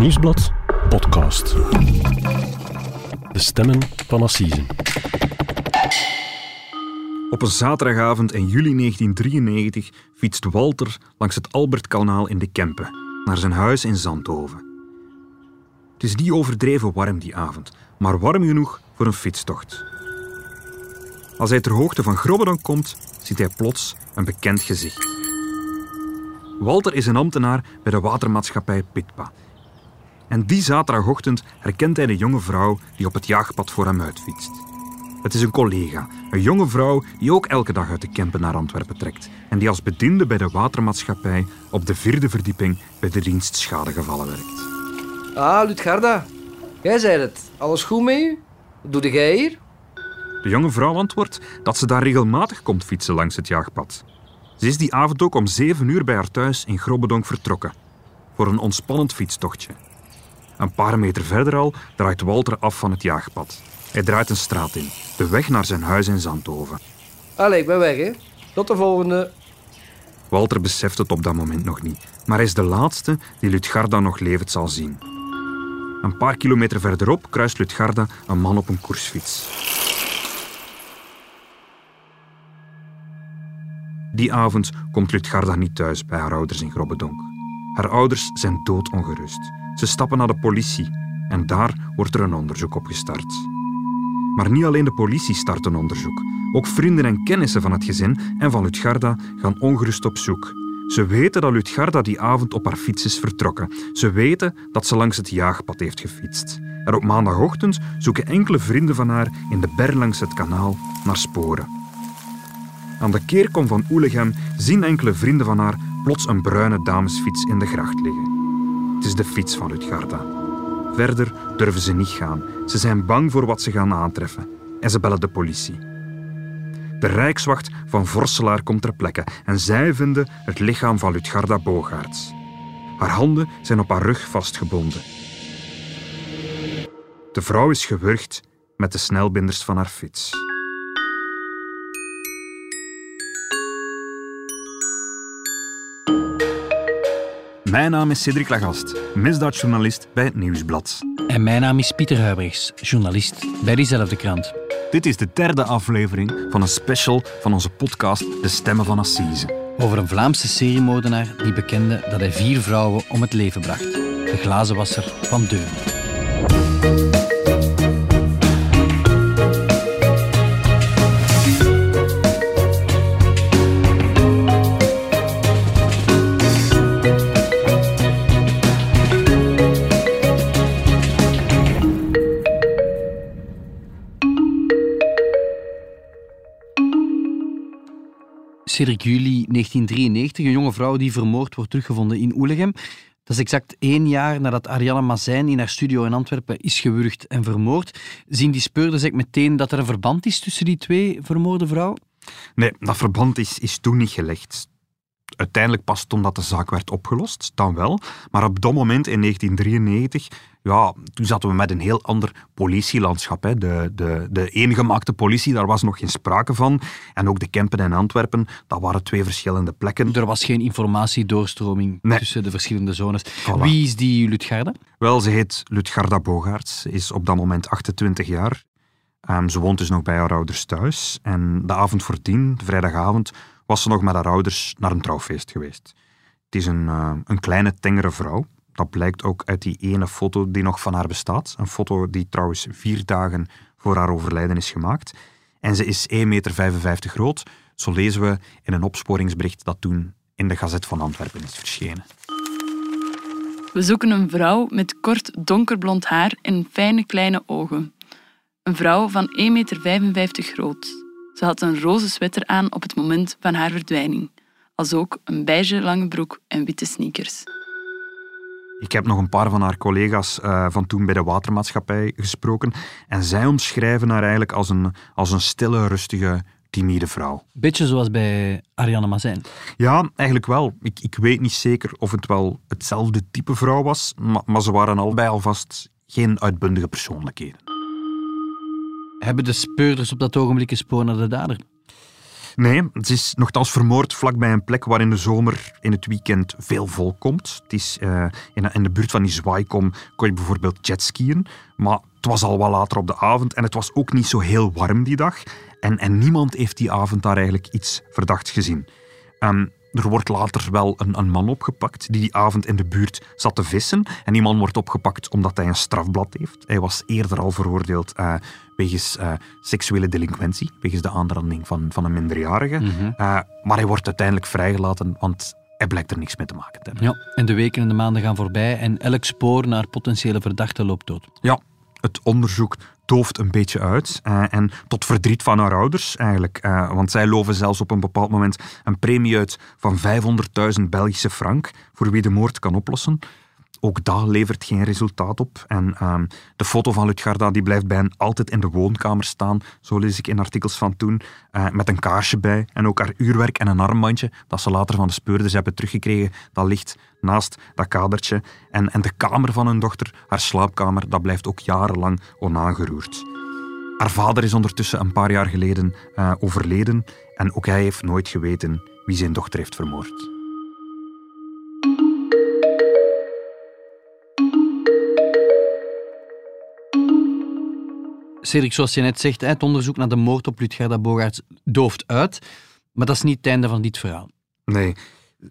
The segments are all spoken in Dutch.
Nieuwsblad podcast. De stemmen van Assisen. Op een zaterdagavond in juli 1993 fietst Walter langs het Albertkanaal in de Kempen naar zijn huis in Zandhoven. Het is niet overdreven warm die avond, maar warm genoeg voor een fietstocht. Als hij ter hoogte van Grobbedonk komt, ziet hij plots een bekend gezicht. Walter is een ambtenaar bij de watermaatschappij Pitpa. En die zaterdagochtend herkent hij de jonge vrouw die op het jaagpad voor hem uitfietst. Het is een collega, een jonge vrouw die ook elke dag uit de Kempen naar Antwerpen trekt en die als bediende bij de watermaatschappij op de vierde verdieping bij de dienst schadegevallen werkt. Ah, Lutgarda. Jij zei het. Alles goed met u? Wat doe jij hier? De jonge vrouw antwoordt dat ze daar regelmatig komt fietsen langs het jaagpad. Ze is die avond ook om zeven uur bij haar thuis in Grobbedonk vertrokken. Voor een ontspannend fietstochtje. Een paar meter verder al draait Walter af van het jaagpad. Hij draait een straat in, de weg naar zijn huis in Zandhoven. Allee, ik ben weg, hè. Tot de volgende. Walter beseft het op dat moment nog niet, maar hij is de laatste die Lutgarda nog levend zal zien. Een paar kilometer verderop kruist Lutgarda een man op een koersfiets. Die avond komt Lutgarda niet thuis bij haar ouders in Grobbedonk. Haar ouders zijn doodongerust. Ze stappen naar de politie en daar wordt er een onderzoek opgestart. Maar niet alleen de politie start een onderzoek. Ook vrienden en kennissen van het gezin en van Lutgarda gaan ongerust op zoek. Ze weten dat Lutgarda die avond op haar fiets is vertrokken. Ze weten dat ze langs het jaagpad heeft gefietst. En op maandagochtend zoeken enkele vrienden van haar in de ber langs het kanaal naar sporen. Aan de keerkom van Oelegem zien enkele vrienden van haar plots een bruine damesfiets in de gracht liggen. Het is de fiets van Lutgarda. Verder durven ze niet gaan. Ze zijn bang voor wat ze gaan aantreffen. En ze bellen de politie. De rijkswacht van Vorselaar komt ter plekke en zij vinden het lichaam van Lutgarda Bogaerts. Haar handen zijn op haar rug vastgebonden. De vrouw is gewurgd met de snelbinders van haar fiets. Mijn naam is Cedric Lagast, misdaadjournalist bij het Nieuwsblad. En mijn naam is Pieter Huibrechts, journalist bij diezelfde krant. Dit is de derde aflevering van een special van onze podcast De Stemmen van Assise. Over een Vlaamse seriemoordenaar die bekende dat hij vier vrouwen om het leven bracht. De glazenwasser van Deurne. Cedric juli 1993, een jonge vrouw die vermoord wordt teruggevonden in Oelegem. Dat is exact één jaar nadat Ariane Mazijn in haar studio in Antwerpen is gewurgd en vermoord. Zien die speurders ik meteen dat er een verband is tussen die twee vermoorde vrouwen? Nee, dat verband is, is toen niet gelegd. Uiteindelijk pas toen dat de zaak werd opgelost, dan wel. Maar op dat moment, in 1993, ja, toen zaten we met een heel ander politielandschap. Hè. De, de, de eengemaakte politie, daar was nog geen sprake van. En ook de Kempen en Antwerpen, dat waren twee verschillende plekken. Er was geen informatiedoorstroming Nee. tussen de verschillende zones. Voilà. Wie is die Lutgarda? Wel, ze heet Lutgarda Bogaerts, is op dat moment 28 jaar. Ehm, ze woont dus nog bij haar ouders thuis. En de avond voordien, de vrijdagavond, was ze nog met haar ouders naar een trouwfeest geweest. Het is een, eh, een kleine, tengere vrouw. Dat blijkt ook uit die ene foto die nog van haar bestaat. Een foto die trouwens vier dagen voor haar overlijden is gemaakt. En ze is 1,55 meter groot. Zo lezen we in een opsporingsbericht dat toen in de Gazet van Antwerpen is verschenen. We zoeken een vrouw met kort donkerblond haar en fijne kleine ogen. Een vrouw van 1,55 meter groot. Ze had een roze sweater aan op het moment van haar verdwijning. Als ook een beige lange broek en witte sneakers. Ik heb nog een paar van haar collega's eh, van toen bij de watermaatschappij gesproken. En zij omschrijven haar eigenlijk als een, als een stille, rustige, timide vrouw. Beetje zoals bij Ariane Mazijn. Ja, eigenlijk wel. Ik, ik weet niet zeker of het wel hetzelfde type vrouw was, maar, maar ze waren allebei alvast geen uitbundige persoonlijkheden. Hebben de speurders op dat ogenblik een spoor naar de dader? Nee, ze is nogthans vermoord vlakbij een plek waar in de zomer in het weekend veel volk komt. Het is, uh, in, de buurt van die Zwaikom kon je bijvoorbeeld jetskiën. Maar het was al wat later op de avond en het was ook niet zo heel warm die dag. En, en niemand heeft die avond daar eigenlijk iets verdachts gezien. Um, er wordt later wel een, een, man opgepakt die die avond in de buurt zat te vissen. En die man wordt opgepakt omdat hij een strafblad heeft. Hij was eerder al veroordeeld uh, wegens uh, seksuele delinquentie, wegens de aanranding van, van een minderjarige. Mm -hmm. uh, maar hij wordt uiteindelijk vrijgelaten, want hij blijkt er niks mee te maken te hebben. Ja, en de weken en de maanden gaan voorbij en elk spoor naar potentiële verdachten loopt dood. Ja, het onderzoek dooft een beetje uit. Uh, en tot verdriet van haar ouders eigenlijk. Uh, want zij loven zelfs op een bepaald moment een premie uit van 500.000 Belgische frank voor wie de moord kan oplossen. Ook dat levert geen resultaat op. En uh, de foto van Lutgarda die blijft bij hen altijd in de woonkamer staan, zo lees ik in artikels van toen, uh, met een kaarsje bij. En ook haar uurwerk en een armbandje, dat ze later van de speurders hebben teruggekregen, dat ligt naast dat kadertje. En, en de kamer van hun dochter, haar slaapkamer, dat blijft ook jarenlang onaangeroerd. Haar vader is ondertussen een paar jaar geleden uh, overleden en ook hij heeft nooit geweten wie zijn dochter heeft vermoord. Cedric, zoals je net zegt, het onderzoek naar de moord op Lutgarda Bogaerts dooft uit. Maar dat is niet het einde van dit verhaal. Nee.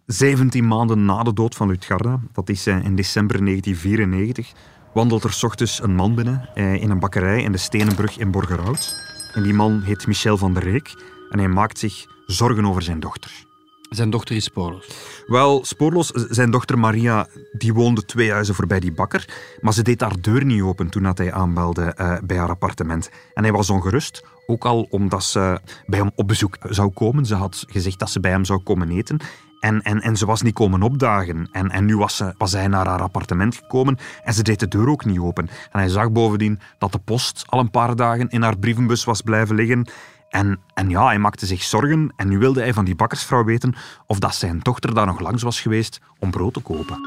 17 maanden na de dood van Lutgarda, dat is in december 1994, wandelt er ochtends een man binnen in een bakkerij in de Stenenbrug in Borgerhout. En die man heet Michel van der Reek en hij maakt zich zorgen over zijn dochter. Zijn dochter is spoorloos. Wel, spoorloos. Zijn dochter Maria die woonde twee huizen voorbij die bakker, maar ze deed haar deur niet open toen hij aanbelde uh, bij haar appartement. En hij was ongerust, ook al omdat ze bij hem op bezoek zou komen. Ze had gezegd dat ze bij hem zou komen eten. En, en, en ze was niet komen opdagen. En, en nu was, ze, was hij naar haar appartement gekomen en ze deed de deur ook niet open. En hij zag bovendien dat de post al een paar dagen in haar brievenbus was blijven liggen. En, en ja, hij maakte zich zorgen en nu wilde hij van die bakkersvrouw weten of dat zijn dochter daar nog langs was geweest om brood te kopen.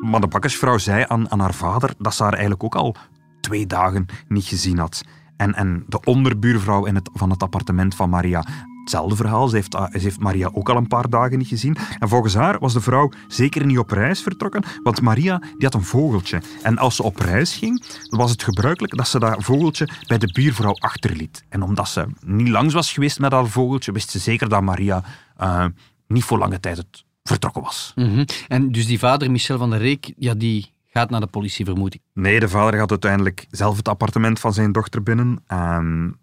Maar de bakkersvrouw zei aan, aan haar vader dat ze haar eigenlijk ook al twee dagen niet gezien had. En, en de onderbuurvrouw in het, van het appartement van Maria, hetzelfde verhaal. Ze heeft, ze heeft Maria ook al een paar dagen niet gezien. En volgens haar was de vrouw zeker niet op reis vertrokken, want Maria die had een vogeltje. En als ze op reis ging, was het gebruikelijk dat ze dat vogeltje bij de buurvrouw achterliet. En omdat ze niet langs was geweest met haar vogeltje, wist ze zeker dat Maria uh, niet voor lange tijd het vertrokken was. Mm -hmm. En dus die vader, Michel van der Reek, ja, die gaat naar de politie, vermoed ik. Nee, de vader gaat uiteindelijk zelf het appartement van zijn dochter binnen. En,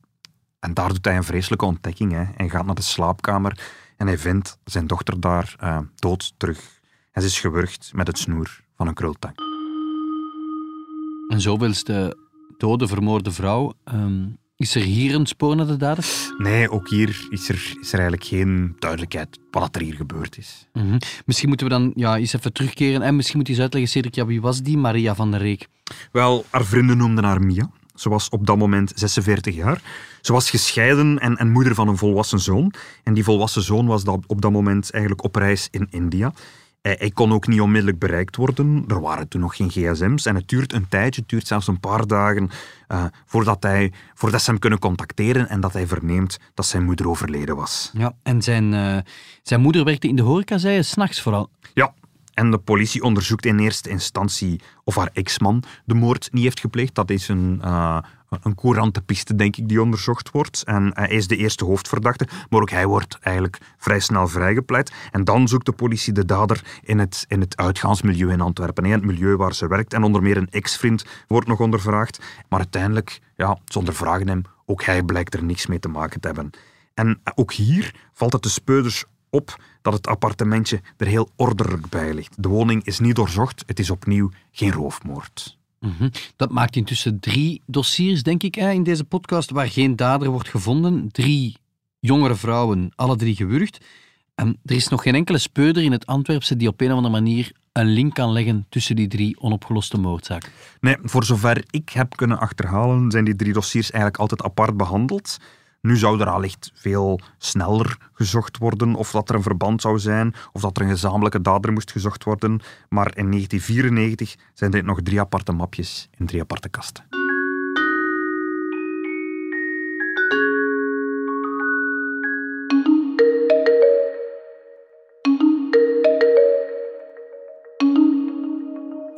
en daar doet hij een vreselijke ontdekking. Hè. Hij gaat naar de slaapkamer en hij vindt zijn dochter daar uh, dood terug. En ze is gewurgd met het snoer van een krultang. En de dode, vermoorde vrouw. Um, is er hier een spoor naar de dader? Nee, ook hier is er, is er eigenlijk geen duidelijkheid wat er hier gebeurd is. Mm -hmm. Misschien moeten we dan ja, eens even terugkeren en misschien moet je eens uitleggen, Cedric, ja, wie was die Maria van der Reek? Wel, haar vrienden noemden haar Mia. Ze was op dat moment 46 jaar. Ze was gescheiden en, en moeder van een volwassen zoon. En die volwassen zoon was dat op dat moment eigenlijk op reis in India. Hij kon ook niet onmiddellijk bereikt worden. Er waren toen nog geen gsm's. En het duurt een tijdje, het duurt zelfs een paar dagen uh, voordat, hij, voordat ze hem kunnen contacteren en dat hij verneemt dat zijn moeder overleden was. Ja, en zijn, uh, zijn moeder werkte in de horeca, zei je, s'nachts vooral. Ja, en de politie onderzoekt in eerste instantie of haar ex-man de moord niet heeft gepleegd. Dat is een, uh, een courante piste, denk ik, die onderzocht wordt. En hij is de eerste hoofdverdachte, maar ook hij wordt eigenlijk vrij snel vrijgepleit. En dan zoekt de politie de dader in het, in het uitgaansmilieu in Antwerpen, in het milieu waar ze werkt. En onder meer een ex-vriend wordt nog ondervraagd. Maar uiteindelijk, ja, ze ondervragen hem. Ook hij blijkt er niks mee te maken te hebben. En ook hier valt het de speurders op dat het appartementje er heel ordelijk bij ligt. De woning is niet doorzocht, het is opnieuw geen roofmoord. Mm -hmm. Dat maakt intussen drie dossiers, denk ik, in deze podcast, waar geen dader wordt gevonden. Drie jongere vrouwen, alle drie gewurgd. En er is nog geen enkele speurder in het Antwerpse die op een of andere manier een link kan leggen tussen die drie onopgeloste moordzaken. Nee, voor zover ik heb kunnen achterhalen, zijn die drie dossiers eigenlijk altijd apart behandeld. Nu zou er allicht veel sneller gezocht worden, of dat er een verband zou zijn, of dat er een gezamenlijke dader moest gezocht worden. Maar in 1994 zijn dit nog drie aparte mapjes in drie aparte kasten.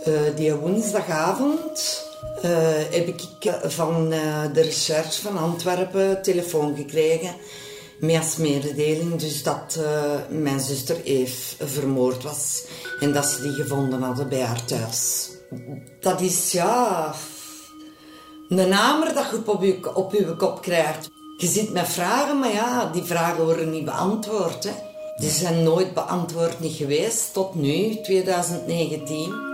Uh, die woensdagavond eh, heb ik eh, van de recherche van Antwerpen telefoon gekregen met als mededeling dus dat mijn zuster Eve vermoord was en dat ze die gevonden hadden bij haar thuis. Dat is ja een hamer dat je op je, op kop krijgt. Je zit met vragen, maar ja, die vragen worden niet beantwoord. Hè. Die zijn nooit beantwoord niet geweest, tot nu, 2019.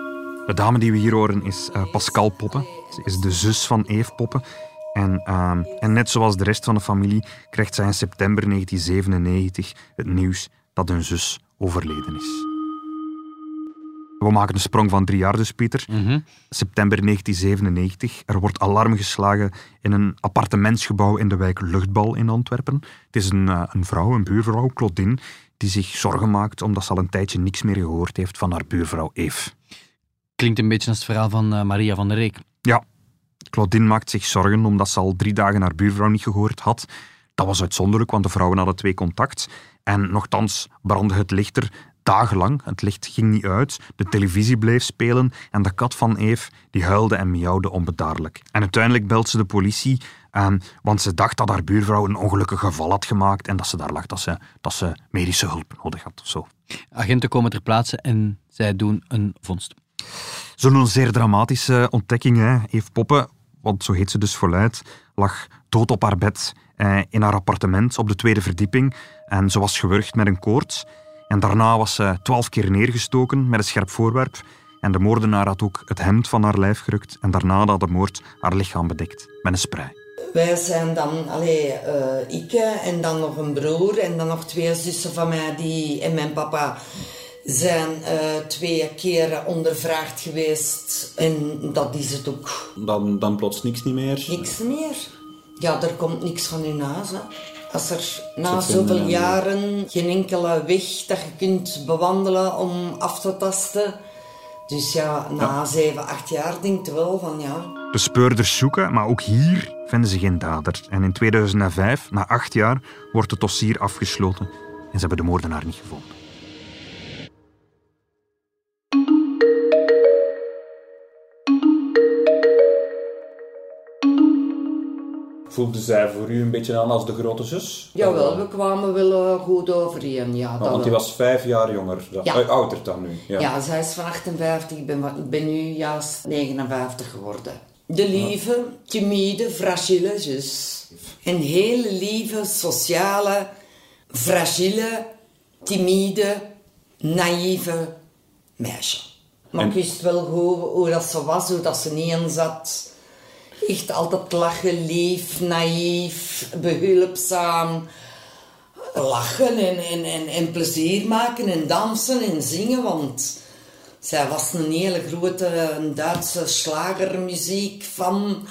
De dame die we hier horen is uh, Pascal Poppen. Ze is de zus van Eve Poppen. En, uh, en net zoals de rest van de familie krijgt zij in september 1997 het nieuws dat hun zus overleden is. We maken een sprong van drie jaar dus, Pieter. Mhm. September 1997. Er wordt alarm geslagen in een appartementsgebouw in de wijk Luchtbal in Antwerpen. Het is een, uh, een vrouw, een buurvrouw, Claudine, die zich zorgen maakt omdat ze al een tijdje niks meer gehoord heeft van haar buurvrouw Eve. Klinkt een beetje als het verhaal van uh, Maria van der Reek. Ja, Claudine maakt zich zorgen omdat ze al drie dagen haar buurvrouw niet gehoord had. Dat was uitzonderlijk, want de vrouwen hadden twee contact. En nogthans brandde het lichter dagenlang. Het licht ging niet uit, de televisie bleef spelen en de kat van Eve die huilde en miauwde onbedaarlijk. En uiteindelijk belt ze de politie, um, want ze dacht dat haar buurvrouw een ongelukkig geval had gemaakt en dat ze daar lag dat ze, dat ze medische hulp nodig had. Zo. Agenten komen ter plaatse en zij doen een vondst. Zo'n zeer dramatische ontdekking. Hè. Eve Poppen, want zo heet ze dus voluit, lag dood op haar bed eh, in haar appartement op de tweede verdieping en ze was gewurgd met een koorts. En daarna was ze twaalf keer neergestoken met een scherp voorwerp. En de moordenaar had ook het hemd van haar lijf gerukt. En daarna had de moord haar lichaam bedekt met een sprei. Wij zijn dan, allee, uh, ik en dan nog een broer en dan nog twee zussen van mij die, en mijn papa zijn uh, twee keren ondervraagd geweest. En dat is het ook. Dan, dan plots niks niet meer? Niks meer. Ja, er komt niks van hun naast. Als er na zoveel jaren geen enkele weg dat je kunt bewandelen om af te tasten. Dus ja, na ja. 7, 8 jaar denkt wel van ja. De speurders zoeken, maar ook hier vinden ze geen dader. En in 2005, na 8 jaar, wordt het dossier afgesloten en ze hebben de moordenaar niet gevonden. Voelde zij voor u een beetje aan als de grote zus? Jawel, we kwamen wel goed overeen. Ja, want die was vijf jaar jonger, ja. uh, ouder dan nu. Ja. ja, zij is van 58, ik ben, ik ben nu juist 59 geworden. De lieve, timide, fragile zus. Een hele lieve, sociale, fragile, timide, naïeve meisje. Maar ik wist wel hoe, hoe dat ze was, hoe dat ze niet in zat echt altijd lachen, lief, naïef, behulpzaam. Lachen en, en, en, en plezier maken en dansen en zingen, want zij was een hele grote Duitse slagermuziek van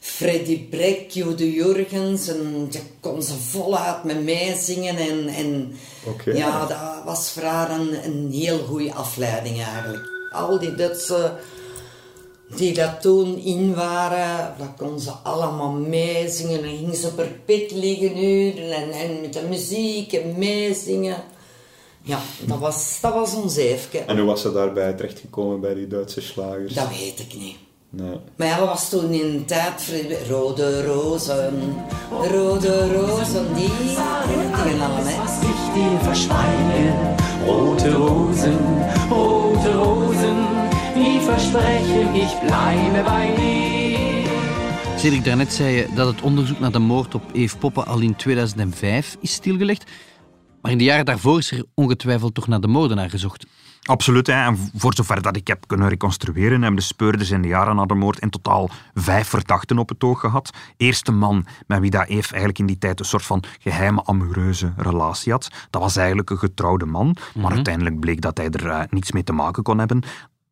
Freddy Breck, Jude Jurgens. En je kon ze voluit met mij zingen. En, en ja, dat was voor haar een, een heel goede afleiding eigenlijk. Al die Duitse die dat toen in waren, dat kon ze allemaal meezingen. Dan ging ze per pit liggen uren en, en met de muziek en meezingen. Ja, dat was, dat was ons eefje. En hoe was ze daarbij terechtgekomen bij die Duitse slagers? Dat weet ik niet. Nee. Maar ja, dat was toen in een tijd rode rozen, rode rozen, die dingen allemaal, hè. Was ich dir verschweigen, rote rozen, rote rozen wie versprechen, ik blijf bij je. Cedric, daarnet zei je dat het onderzoek naar de moord op Eve Poppen al in 2005 is stilgelegd. Maar in de jaren daarvoor is er ongetwijfeld toch naar de moordenaar gezocht. Absoluut. Hè. En voor zover dat ik heb kunnen reconstrueren, hebben de speurders in de jaren na de moord in totaal vijf verdachten op het oog gehad. Eerste man met wie dat Eve eigenlijk in die tijd een soort van geheime amoureuze relatie had. Dat was eigenlijk een getrouwde man, maar mhm. uiteindelijk bleek dat hij er uh, niets mee te maken kon hebben.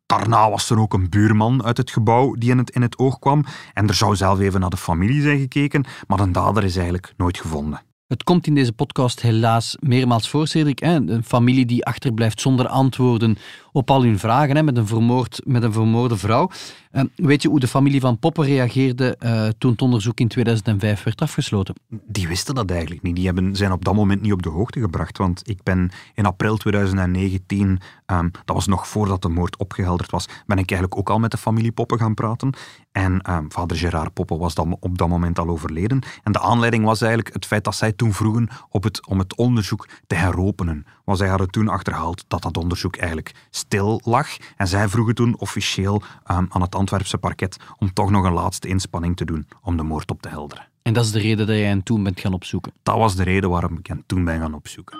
Daarna was er ook een buurman uit het gebouw die in het, in het oog kwam. En er zou zelf even naar de familie zijn gekeken, maar de dader is eigenlijk nooit gevonden. Het komt in deze podcast helaas meermaals voor, Cedric. Een familie die achterblijft zonder antwoorden op al hun vragen, hè? Met, een vermoord, met een vermoorde vrouw. Uh, weet je hoe de familie van Poppen reageerde uh, toen het onderzoek in 2005 werd afgesloten? Die wisten dat eigenlijk niet. Die hebben, zijn op dat moment niet op de hoogte gebracht. Want ik ben in april 2019, um, dat was nog voordat de moord opgehelderd was, ben ik eigenlijk ook al met de familie Poppen gaan praten. En um, vader Gerard Poppen was dan op dat moment al overleden. En de aanleiding was eigenlijk het feit dat zij toen vroegen op het, om het onderzoek te heropenen. Want zij hadden toen achterhaald dat dat onderzoek eigenlijk stil lag. En zij vroegen toen officieel aan het Antwerpse parket om toch nog een laatste inspanning te doen om de moord op te helderen. En dat is de reden dat jij hen toen bent gaan opzoeken? Dat was de reden waarom ik hen toen ben gaan opzoeken.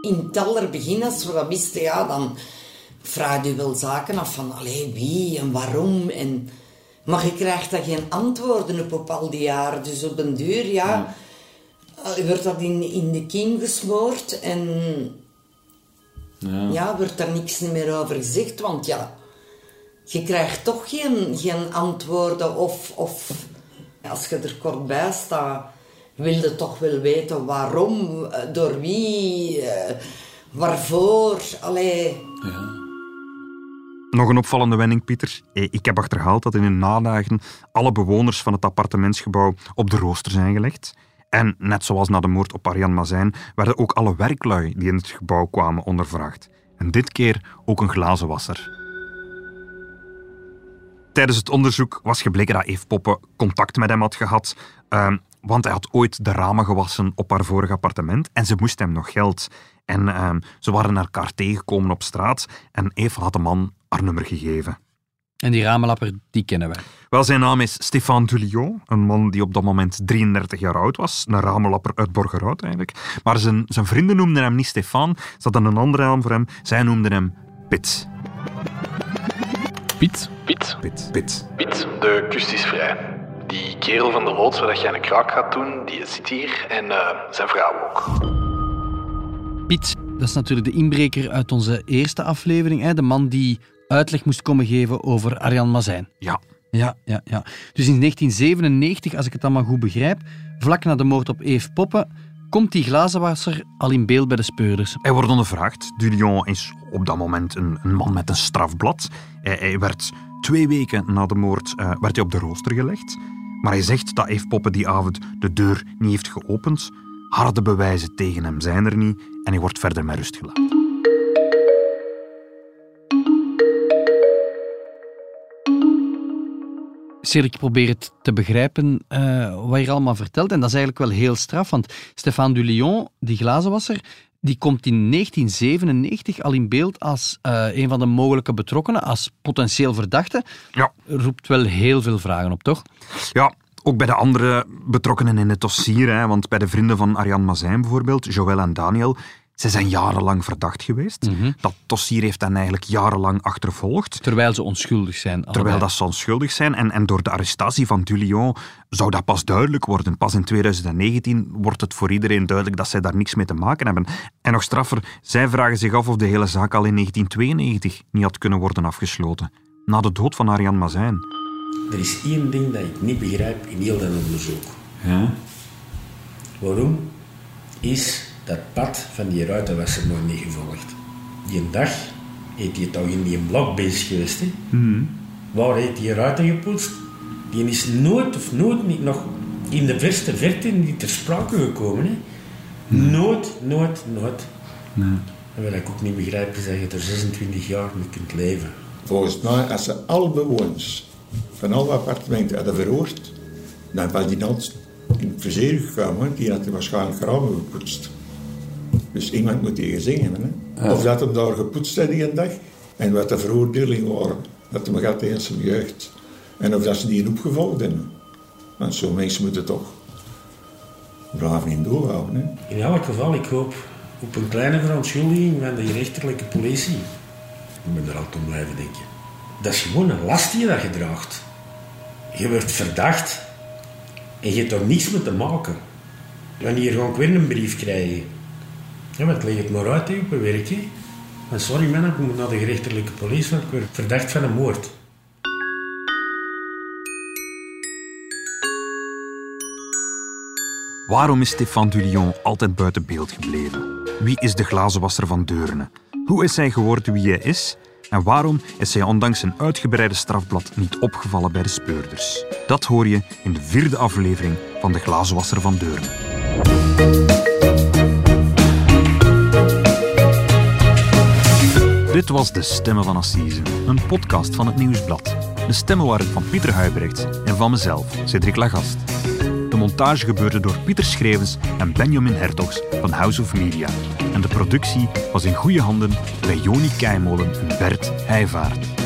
In het allerbegin, als we dat wisten, ja, dan vraag je wel zaken af van allee, wie en waarom. En... Maar je krijgt daar geen antwoorden op op al die jaren. Dus op een duur, ja, ja. wordt dat in, in de kiem gesmoord en ja. ja, wordt daar niks meer over gezegd. Want ja, je krijgt toch geen, geen antwoorden of, of als je er kort bij staat, wil je toch wel weten waarom, door wie, waarvoor. Allee. Ja. Nog een opvallende wending, Pieter. Ik heb achterhaald dat in de nadagen alle bewoners van het appartementsgebouw op de rooster zijn gelegd. En net zoals na de moord op Ariane Mazijn werden ook alle werklui die in het gebouw kwamen ondervraagd. En dit keer ook een glazenwasser. Tijdens het onderzoek was gebleken dat Eve Poppe contact met hem had gehad, uh, want hij had ooit de ramen gewassen op haar vorige appartement en ze moest hem nog geld. En uh, ze waren elkaar tegengekomen op straat en Eve had de man haar nummer gegeven. En die ramenlapper, die kennen wij. Wel, zijn naam is Stéphane Dulion, een man die op dat moment 33 jaar oud was. Een ramenlapper uit Borgerhout eigenlijk. Maar zijn, zijn vrienden noemden hem niet Stefan, ze hadden een andere naam voor hem. Zij noemden hem Pit. Piet? Piet. Pit. Pit. Piet, de kust is vrij. Die kerel van de loods waar jij een kraak gaat doen, die zit hier en uh, zijn vrouw ook. Piet, dat is natuurlijk de inbreker uit onze eerste aflevering. Hè? De man die uitleg moest komen geven over Arjan Mazijn. Ja. Ja, ja, ja. Dus in 1997, als ik het allemaal goed begrijp, vlak na de moord op Eve Poppen, komt die glazenwasser al in beeld bij de speurders. Hij wordt ondervraagd. Dulion is op dat moment een, een man met een strafblad. Hij, werd twee weken na de moord uh, werd hij op de rooster gelegd. Maar hij zegt dat Eve Poppen die avond de deur niet heeft geopend. Harde bewijzen tegen hem zijn er niet en hij wordt verder met rust gelaten. Cedric, ik probeer het te begrijpen uh, wat je allemaal vertelt. En dat is eigenlijk wel heel straf, want Stéphane Dulion, die glazenwasser, die komt in 1997 al in beeld als uh, een van de mogelijke betrokkenen, als potentieel verdachte. Ja. Roept wel heel veel vragen op, toch? Ja, ook bij de andere betrokkenen in het dossier, hè, want bij de vrienden van Ariane Mazijn bijvoorbeeld, Joël en Daniel, ze zijn jarenlang verdacht geweest. Mhm. Dat dossier heeft hen eigenlijk jarenlang achtervolgd. Terwijl ze onschuldig zijn. Terwijl dat ze onschuldig zijn. En, en door de arrestatie van Dulion zou dat pas duidelijk worden. Pas in 2019 wordt het voor iedereen duidelijk dat zij daar niks mee te maken hebben. En nog straffer, zij vragen zich af of de hele zaak al in 1992 niet had kunnen worden afgesloten. Na de dood van Ariane Mazijn. Er is één ding dat ik niet begrijp in heel dat onderzoek. Ja? Waarom is dat pad van die ruitenwasser nog niet gevolgd? Die dag heeft hij toch in die blok bezig geweest. Hè? Waar heeft die ruiten gepoetst? Die is nooit of nooit niet nog in de verste verte niet ter sprake gekomen. Hè? Nooit, nooit, nooit. En wat ik ook niet begrijp is dat je er 26 jaar mee kunt leven. Volgens mij, als ze alle bewoners van alle appartementen hadden verhoord, dan was die altijd in het verzeer gekomen. Die had waarschijnlijk ramen gepoetst. Dus iemand moet die gezien hebben. Hè? Of dat hem daar gepoetst had die een dag. En wat de veroordelingen waren. Dat hem gaat in zijn jeugd. En of dat ze die opgevolgd hebben. Want zo'n mensen moeten toch braaf in doorhouden. Hè? In elk geval, ik hoop op een kleine verontschuldiging van de rechterlijke politie. Ik ben er altijd om blijven denken. Dat is gewoon een last die je dat je draagt. Je wordt verdacht en je hebt daar niets mee te maken. Wanneer ga ik weer een brief krijgen? Ja, maar leg het maar uit op een. Hè. En sorry man, ik moet naar de rechterlijke politie, want ik word verdacht van een moord. Waarom is Stéphane Dulion altijd buiten beeld gebleven? Wie is de glazenwasser van Deurne? Hoe is hij geworden wie hij is? En waarom is hij ondanks zijn uitgebreide strafblad niet opgevallen bij de speurders? Dat hoor je in de vierde aflevering van De Glazenwasser van Deurne. Dit was De Stemmen van Assise, een podcast van het Nieuwsblad. De stemmen waren van Pieter Huibrecht en van mezelf, Cedric Lagast. De montage gebeurde door Pieter Schrevens en Benjamin Hertogs van House of Media. En de productie was in goede handen bij Joni Keimolen en Bert Heijvaart.